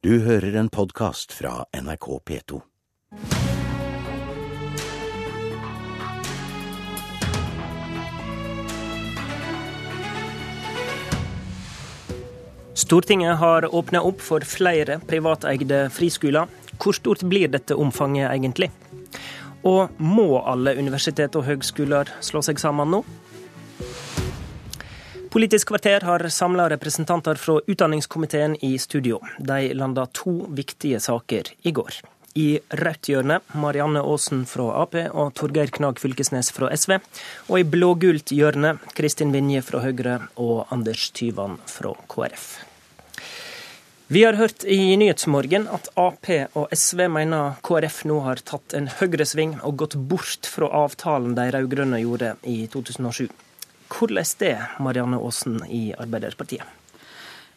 Du hører en podkast fra NRK P2. Stortinget har åpna opp for flere privateide friskoler. Hvor stort blir dette omfanget egentlig? Og må alle universitet og høgskoler slå seg sammen nå? Politisk kvarter har samla representanter fra utdanningskomiteen i studio. De landa to viktige saker i går. I rødt hjørne Marianne Aasen fra Ap og Torgeir Knag Fylkesnes fra SV. Og i blågult hjørne Kristin Vinje fra Høyre og Anders Tyvand fra KrF. Vi har hørt i Nyhetsmorgen at Ap og SV mener KrF nå har tatt en høyresving og gått bort fra avtalen de rød-grønne gjorde i 2007. Hvordan er det, Marianne Aasen i Arbeiderpartiet?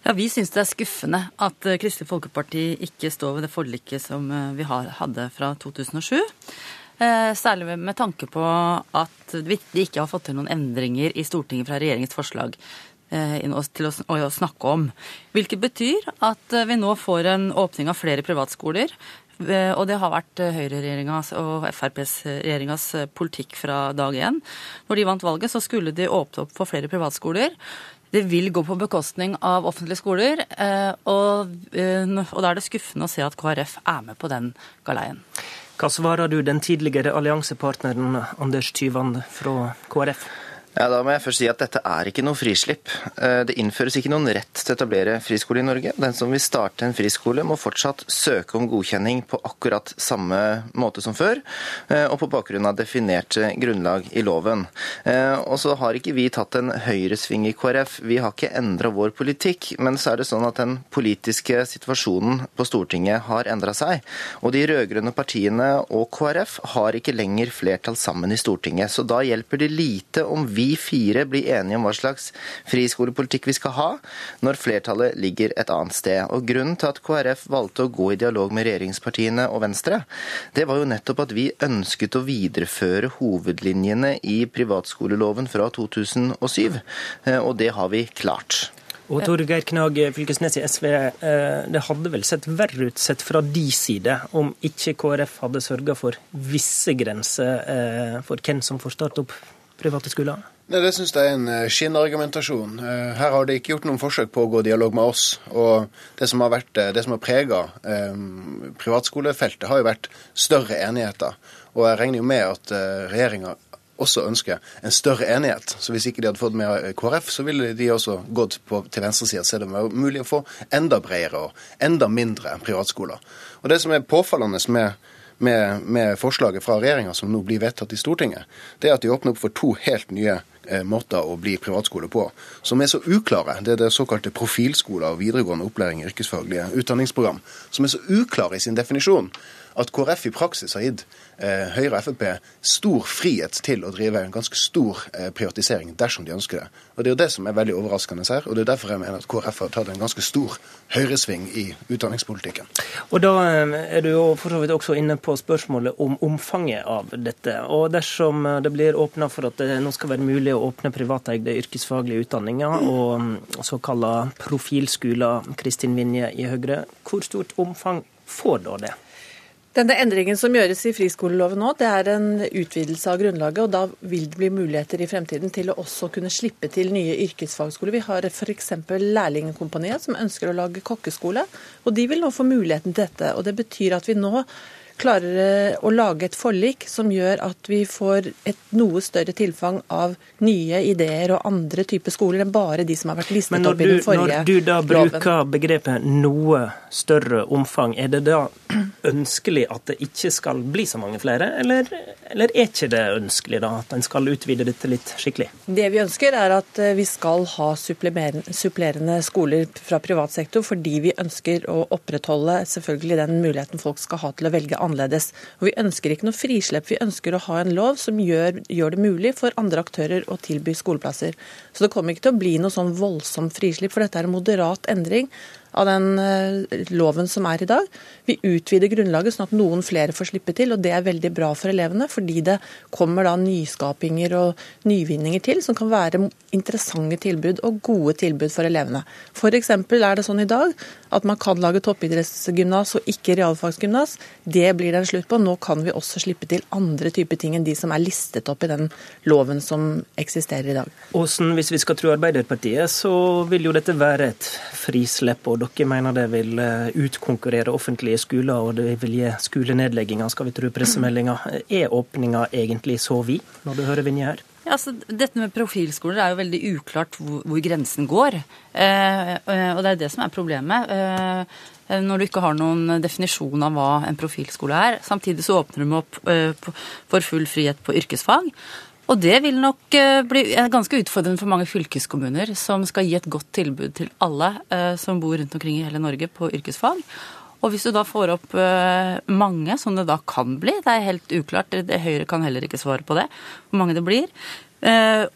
Ja, Vi syns det er skuffende at eh, Kristelig Folkeparti ikke står ved det forliket som eh, vi hadde fra 2007. Eh, særlig med tanke på at vi ikke har fått til noen endringer i Stortinget fra regjeringens forslag til å snakke om. Hvilket betyr at vi nå får en åpning av flere privatskoler. Og det har vært høyreregjeringas og Frp-regjeringas politikk fra dag én. Når de vant valget, så skulle de åpne opp for flere privatskoler. Det vil gå på bekostning av offentlige skoler, og, og da er det skuffende å se at KrF er med på den galeien. Hva svarer du den tidligere alliansepartneren Anders Tyvand fra KrF? Ja, Da må jeg først si at dette er ikke noe frislipp. Eh, det innføres ikke noen rett til å etablere friskole i Norge. Den som vil starte en friskole, må fortsatt søke om godkjenning på akkurat samme måte som før, eh, og på bakgrunn av definerte grunnlag i loven. Eh, og så har ikke vi tatt en høyresving i KrF. Vi har ikke endra vår politikk, men så er det sånn at den politiske situasjonen på Stortinget har endra seg. Og de rød-grønne partiene og KrF har ikke lenger flertall sammen i Stortinget. Så da hjelper det lite om vi vi fire bli enige om hva slags friskolepolitikk vi skal ha, når flertallet ligger et annet sted. Og Grunnen til at KrF valgte å gå i dialog med regjeringspartiene og Venstre, det var jo nettopp at vi ønsket å videreføre hovedlinjene i privatskoleloven fra 2007, eh, og det har vi klart. Og Torgeir Knag Fylkesnes i SV, eh, det hadde vel sett verre ut sett fra de side om ikke KrF hadde sørga for visse grenser eh, for hvem som får starte opp private skoler? Nei, Det syns jeg er en eh, skinnargumentasjon. Eh, her har de ikke gjort noen forsøk på å gå i dialog med oss. Og det som har, vært, eh, har prega eh, privatskolefeltet, har jo vært større enigheter. Og jeg regner jo med at regjeringa også ønsker en større enighet. Så hvis ikke de hadde fått med KrF, så ville de også gått på, til venstresida så det var mulig å få enda bredere og enda mindre privatskoler. Og det som er påfallende med med, med forslaget fra regjeringa som nå blir vedtatt i Stortinget, det er at de åpner opp for to helt nye måter å bli privatskole på, som er så uklare. Det er det såkalte profilskoler og videregående opplæring i yrkesfaglige utdanningsprogram, som er så uklare i sin definisjon at KrF i praksis har gitt eh, Høyre og Frp stor frihet til å drive en ganske stor eh, privatisering dersom de ønsker det. Og Det er jo det som er veldig overraskende her, og det er derfor jeg mener at KrF har tatt en ganske stor høyresving i utdanningspolitikken. Og Da eh, er du jo for så vidt også inne på spørsmålet om omfanget av dette. Og Dersom det blir åpna for at det nå skal være mulig å åpne privateide yrkesfaglige utdanninger og mm, såkalla profilskoler, Kristin Vinje i Høyre, hvor stort omfang får da det? Denne Endringen som gjøres i friskoleloven nå, det er en utvidelse av grunnlaget. og Da vil det bli muligheter i fremtiden til å også kunne slippe til nye yrkesfagskoler. Vi har f.eks. Lærlingkompaniet som ønsker å lage kokkeskole. og De vil nå få muligheten til dette. og Det betyr at vi nå klarer å lage et forlik som gjør at vi får et noe større tilfang av nye ideer og andre typer skoler enn bare de som har vært listet opp i den forrige loven. Når du da bruker loven. begrepet 'noe større omfang', er det da ønskelig at det ikke skal bli så mange flere, eller, eller er ikke det ønskelig da at en skal utvide dette litt skikkelig? Det vi ønsker er at eh, vi skal ha supplerende skoler fra privat sektor, fordi vi ønsker å opprettholde selvfølgelig den muligheten folk skal ha til å velge annerledes. Og Vi ønsker ikke noe frislepp, vi ønsker å ha en lov som gjør, gjør, det mulig for andre aktører å tilby skoleplasser. Så det kommer ikke til å bli noe sånn voldsomt frislipp, for dette er en moderat endring av den eh, loven som er i dag. Vi utvider grunnlaget sånn at noen flere får slippe til, og det er veldig bra for elevene. Fordi det kommer da nyskapinger og nyvinninger til som kan være interessante tilbud og gode tilbud for elevene. F.eks. er det sånn i dag at man kan lage toppidrettsgymnas og ikke realfagsgymnas. Det blir det en slutt på. Nå kan vi også slippe til andre typer ting enn de som er listet opp i den loven som eksisterer i dag. Åsen, hvis vi skal tro Arbeiderpartiet, så vil jo dette være et frislepp, og dere mener det vil eh, utkonkurrere offentlige skoler, og det vil gi skolenedlegginger, skal vi tro pressemeldinga. Er åpninga egentlig så vid, når du hører Vinje her? Ja, altså, dette med profilskoler er jo veldig uklart hvor, hvor grensen går. Eh, eh og det er det som er problemet. Eh, når du ikke har noen definisjon av hva en profilskole er. Samtidig så åpner de opp eh, for full frihet på yrkesfag. Og det vil nok eh, bli ganske utfordrende for mange fylkeskommuner som skal gi et godt tilbud til alle eh, som bor rundt omkring i hele Norge på yrkesfag. Og hvis du da får opp eh, mange, som det da kan bli, det er helt uklart, Høyre kan heller ikke svare på det, hvor mange det blir,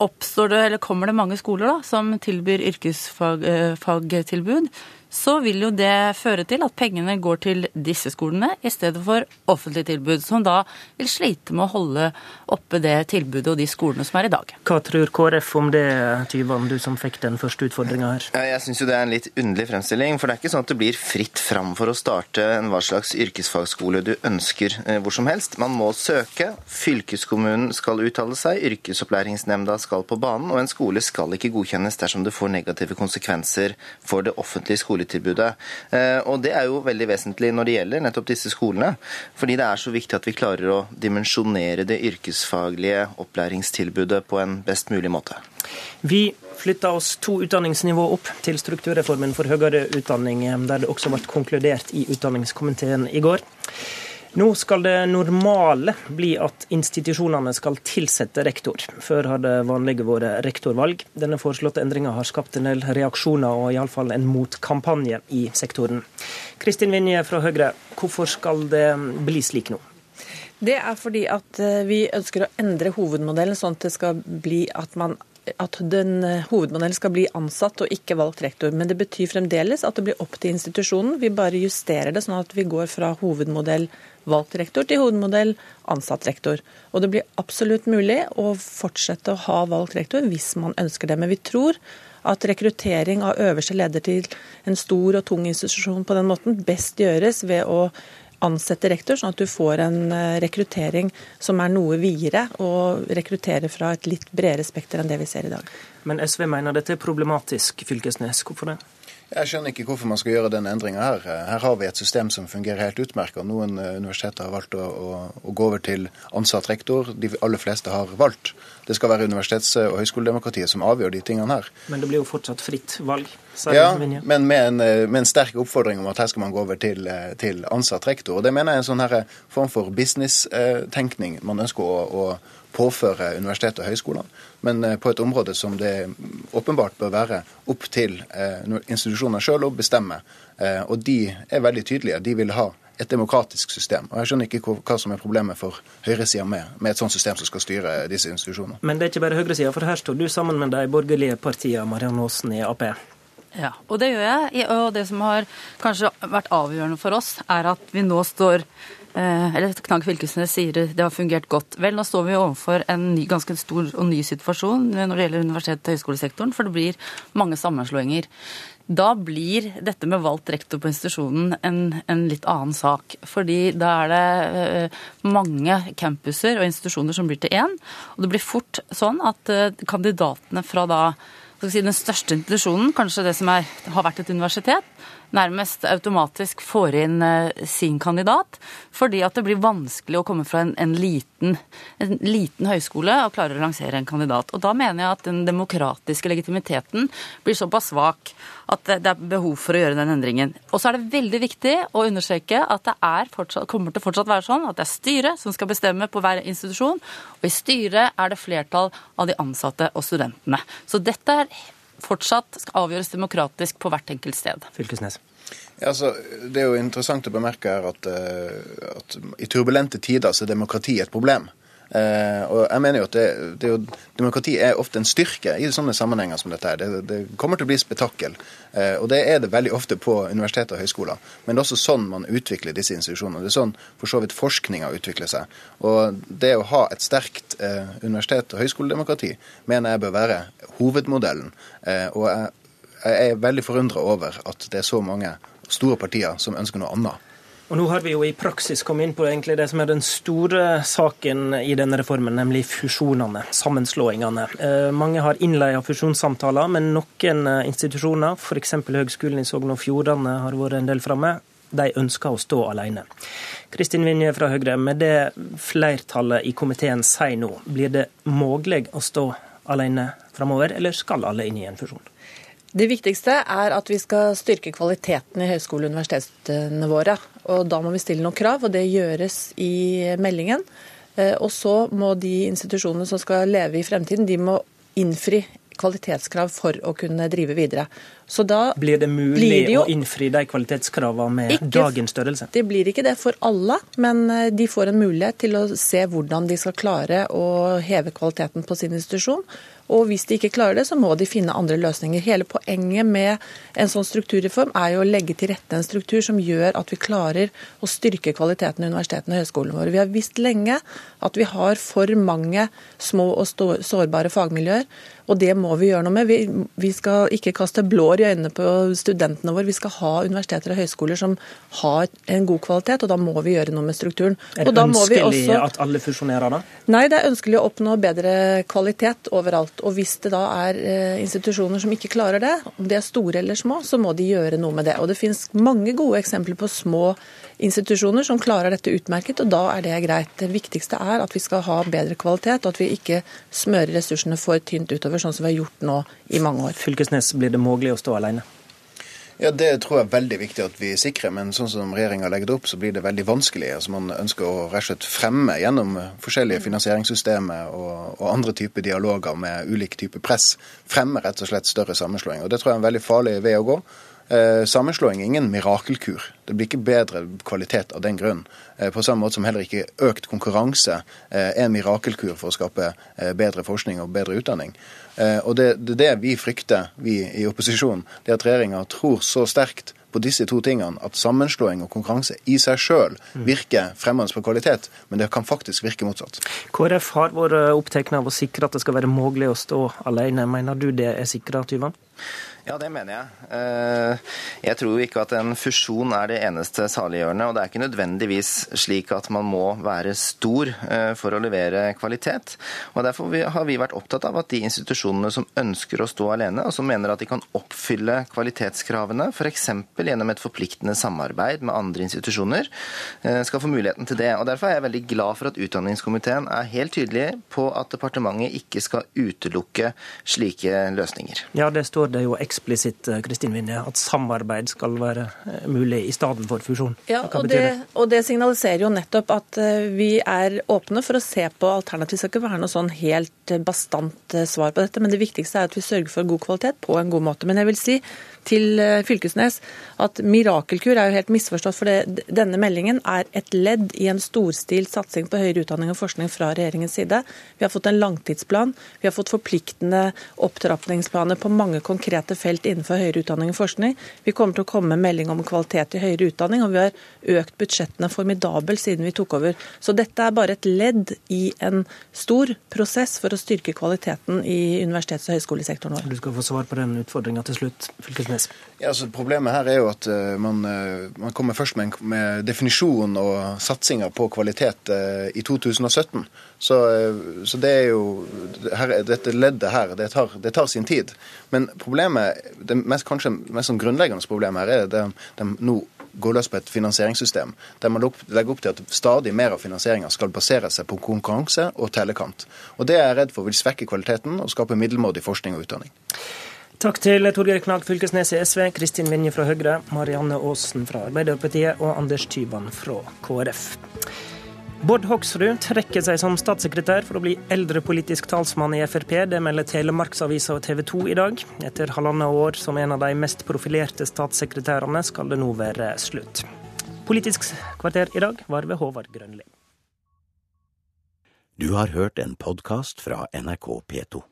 oppstår det, eller kommer det mange skoler da, som tilbyr yrkesfagtilbud, så vil jo det føre til at pengene går til disse skolene i stedet for offentlige tilbud, som da vil slite med å holde oppe det tilbudet og de skolene som er i dag. Hva tror KrF om det, Tyvan, du som fikk den første utfordringa her? Jeg syns jo det er en litt underlig fremstilling. For det er ikke sånn at det blir fritt fram for å starte en hva slags yrkesfagskole du ønsker eh, hvor som helst. Man må søke, fylkeskommunen skal uttale seg, yrkesopplæringsnemnda skal på banen, og en skole skal ikke godkjennes dersom det får negative konsekvenser for det offentlige skoletilbudet skoletilbudet. Eh, og Det er jo veldig vesentlig når det gjelder nettopp disse skolene. Fordi det er så viktig at vi klarer å dimensjonere det yrkesfaglige opplæringstilbudet på en best mulig måte. Vi flytta oss to utdanningsnivå opp til strukturreformen for høyere utdanning, eh, der det også ble konkludert i utdanningskomiteen i går. Nå skal det normale bli at institusjonene skal tilsette rektor. Før har det vanlige vært rektorvalg. Denne foreslåtte endringa har skapt en del reaksjoner og iallfall en motkampanje i sektoren. Kristin Vinje fra Høyre, hvorfor skal det bli slik nå? Det er fordi at eh, vi ønsker å endre hovedmodellen sånn at det skal bli at man at den eh, hovedmodellen skal bli ansatt og ikke valgt rektor. Men det betyr fremdeles at det blir opp til institusjonen. Vi bare justerer det sånn at vi går fra hovedmodell valgt rektor til hovedmodell ansatt rektor. Og det blir absolutt mulig å fortsette å ha valgt rektor hvis man ønsker det. Men vi tror at rekruttering av øverste leder til en stor og tung institusjon på den måten best gjøres ved å ansette rektor, sånn at du får en eh, rekruttering som er noe videre, og rekrutterer fra et litt bredere spekter enn det vi ser i dag. Men SV mener dette er problematisk, Fylkesnes. Hvorfor det? Jeg skjønner ikke hvorfor man skal gjøre denne endringa her. Her har vi et system som fungerer helt utmerket. Noen eh, universiteter har valgt å, å, å, gå over til ansatt rektor. De aller fleste har valgt. Det skal være universitets- og høyskoledemokratiet som avgjør de tingene her. Men det blir jo fortsatt fritt valg? Ja, men med en, eh, med en, sterk oppfordring om at her skal man gå over til, eh, til ansatt rektor. Og Det mener jeg er en sånn her form for business-tenkning man ønsker å, å påføre universitet og høyskolene. Men eh, på et område som det åpenbart bør være opp til institusjonene sjøl å bestemme. Og de er veldig tydelige. De vil ha et demokratisk system. Og Jeg skjønner ikke hva som er problemet for høyresida med, med, et sånt system som skal styre disse institusjonene. Men det er ikke bare høyresida, for her står du sammen med de borgerlige partiene, Marianne Aasen i Ap. Ja, og det gjør jeg. Og det som har kanskje vært avgjørende for oss, er at vi nå står eh, eller Knag Fylkesnes sier det har fungert godt. Vel, nå står vi overfor en ny, ganske stor og ny situasjon når det gjelder universitet- og høyskolesektoren, for det blir mange sammenslåinger. Da blir dette med valgt rektor på institusjonen en, en litt annen sak. Fordi da er det eh, mange campuser og institusjoner som blir til én. Og det blir fort sånn at eh, kandidatene fra da si, den største institusjonen, kanskje det som er, har vært et universitet, nærmest automatisk får inn eh, sin kandidat, fordi at det blir vanskelig å komme fra en, en, liten, en, liten, høyskole og klare å lansere en kandidat. Og Da mener jeg at den demokratiske legitimiteten blir såpass svak at det, er behov for å gjøre den endringen. Og så er det veldig viktig å understreke at det fortsatt, kommer til fortsatt være sånn at det er styret som skal bestemme på hver institusjon, og i styret er det flertall av de ansatte og studentene. Så dette er fortsatt skal avgjøres demokratisk på hvert enkelt sted. Fylkesnes. Ja, altså, det er jo interessant å bemerke her at, uh, at i turbulente tider så er demokrati et problem. Eh, og jeg mener jo at det, det er jo, Demokrati er ofte en styrke i sånne sammenhenger som dette. her. Det, det kommer til å bli spetakkel. Eh, og det er det veldig ofte på universiteter og høyskoler. Men det er også sånn man utvikler disse institusjonene. Det er sånn for så vidt forskninga utvikler seg. Og det å ha et sterkt eh, universitet- og høyskoledemokrati mener jeg bør være hovedmodellen. Og jeg, jeg er veldig forundra over at det er så mange store partier som ønsker noe annet. Og nå har vi jo i praksis kommet inn på egentlig det som er den store saken i denne reformen, nemlig fusjonene, sammenslåingene. Eh, mange har innleia fusjonssamtaler, men noen eh, institusjoner, f.eks. Høgskolen i Sogn og Fjordane har vært en del framme, de ønsker å stå alene. Kristin Vinje fra Høyre, med det flertallet i komiteen sier nå, blir det mulig å stå alene framover, eller skal alle inn i en fusjon? Det viktigste er at vi skal styrke kvaliteten i høyskole- og universitetene våre. Og Da må vi stille noen krav, og det gjøres i meldingen. Eh, og så må de institusjonene som skal leve i fremtiden, de må innfri kvalitetskrav for å kunne drive videre. Så da blir det mulig blir det jo, å innfri de kvalitetskravene med ikke, dagens størrelse? Det blir ikke det for alle, men eh, de får en mulighet til å se hvordan de skal klare å heve kvaliteten på sin institusjon. Og hvis de ikke klarer det, så må de finne andre løsninger. Hele poenget med en sånn strukturreform er jo å legge til rette en struktur som gjør at vi klarer å styrke kvaliteten i universitetene og høyskolene våre. Vi har visst lenge at vi har for mange små og sårbare fagmiljøer. Og det må vi gjøre noe med. Vi, vi skal ikke kaste blår i øynene på studentene våre. Vi skal ha universiteter og høyskoler som har en god kvalitet, og da må vi gjøre noe med strukturen. Er det ønskelig også... at alle fusjonerer da? Nei, det er ønskelig å oppnå bedre kvalitet overalt. Og hvis det da er eh, institusjoner som ikke klarer det, om de er store eller små, så må de gjøre noe med det. Og det finnes mange gode eksempler på små institusjoner som klarer dette utmerket, og da er det greit. Det viktigste er at vi skal ha bedre kvalitet, og at vi ikke smører ressursene for tynt utover, sånn som vi har gjort nå i mange år. Fylkesnes, blir det mulig å stå alene? Ja, Det tror jeg er veldig viktig at vi sikrer, men sånn som regjeringa legger det opp, så blir det veldig vanskelig. Altså Man ønsker å rett og slett fremme gjennom forskjellige finansieringssystemer og, og andre typer dialoger med ulik type press, fremme rett og slett større sammenslåing. Og Det tror jeg er en veldig farlig vei å gå. Eh, sammenslåing er ingen mirakelkur. Det blir ikke bedre kvalitet av den grunn. Eh, på samme måte som heller ikke økt konkurranse eh, er en mirakelkur for å skape bedre forskning og bedre utdanning. Og det, det, det vi frykter, vi i opposisjonen, det er at regjeringa tror så sterkt på disse to tingene at sammenslåing og konkurranse i seg sjøl virker fremmende på kvalitet, men det kan faktisk virke motsatt. KrF har vært opptatt av å sikre at det skal være mulig å stå alene. Mener du det er sikra, Tyvand? Ja, det mener jeg. Eh, jeg tror ikke at en fusjon er det eneste saliggjørende. Og det er ikke nødvendigvis slik at man må være stor eh, for å levere kvalitet. Og Derfor har vi vært opptatt av at de institusjonene som ønsker å stå alene, og som mener at de kan oppfylle kvalitetskravene, f.eks. gjennom et forpliktende samarbeid med andre institusjoner, eh, skal få muligheten til det. Og Derfor er jeg veldig glad for at utdanningskomiteen er helt tydelig på at departementet ikke skal utelukke slike løsninger. Ja, det står det jo ekstra eksplisitt eh, Kristin Vinje, at samarbeid skal være eh, mulig i stedet for fusjon. Ja, og det, og det, signaliserer jo nettopp at eh, vi er åpne for å se på alternativ. Det skal ikke være noe sånn helt bastant svar på dette, men det viktigste er at vi sørger for god kvalitet på en god måte. Men jeg vil si til Fylkesnes at mirakelkur er jo helt misforstått. For det, denne meldingen er et ledd i en storstilt satsing på høyere utdanning og forskning fra regjeringens side. Vi har fått en langtidsplan. Vi har fått forpliktende opptrappingsplaner på mange konkrete felt innenfor høyere utdanning og forskning. Vi kommer til å komme med melding om kvalitet i høyere utdanning, og vi har økt budsjettene formidabelt siden vi tok over. Så dette er bare et ledd i en stor prosess for å styrke kvaliteten i universitets- og høyskolesektoren vår. Du skal få svar på den utfordringa til slutt, Fylkesnes. Ja, altså Problemet her er jo at uh, man, uh, man, kommer først med, en, med definisjon og satsinger på kvalitet uh, i 2017. Så, så, det er jo her, Dette leddet her, det tar, det tar, sin tid. Men problemet, det mest, kanskje mest sånn grunnleggende problemet her er at de nå går løs på et finansieringssystem der man legger opp til at stadig mer av finansieringa skal basere seg på konkurranse og tellekant. Og Det er jeg redd for vil svekke kvaliteten og skape middelmådig forskning og utdanning. Takk til Torgeir Knag Fylkesnes i SV, Kristin Vinje fra Høyre, Marianne Aasen fra Arbeiderpartiet og Anders Tyban fra KrF. Bård Hoksrud trekker seg som statssekretær for å bli eldrepolitisk talsmann i Frp. Det melder Telemarksavisa og TV 2 i dag. Etter halvannet år som en av de mest profilerte statssekretærene skal det nå være slutt. Politisk kvarter i dag var ved Håvard Grønli. Du har hørt en podkast fra NRK P2.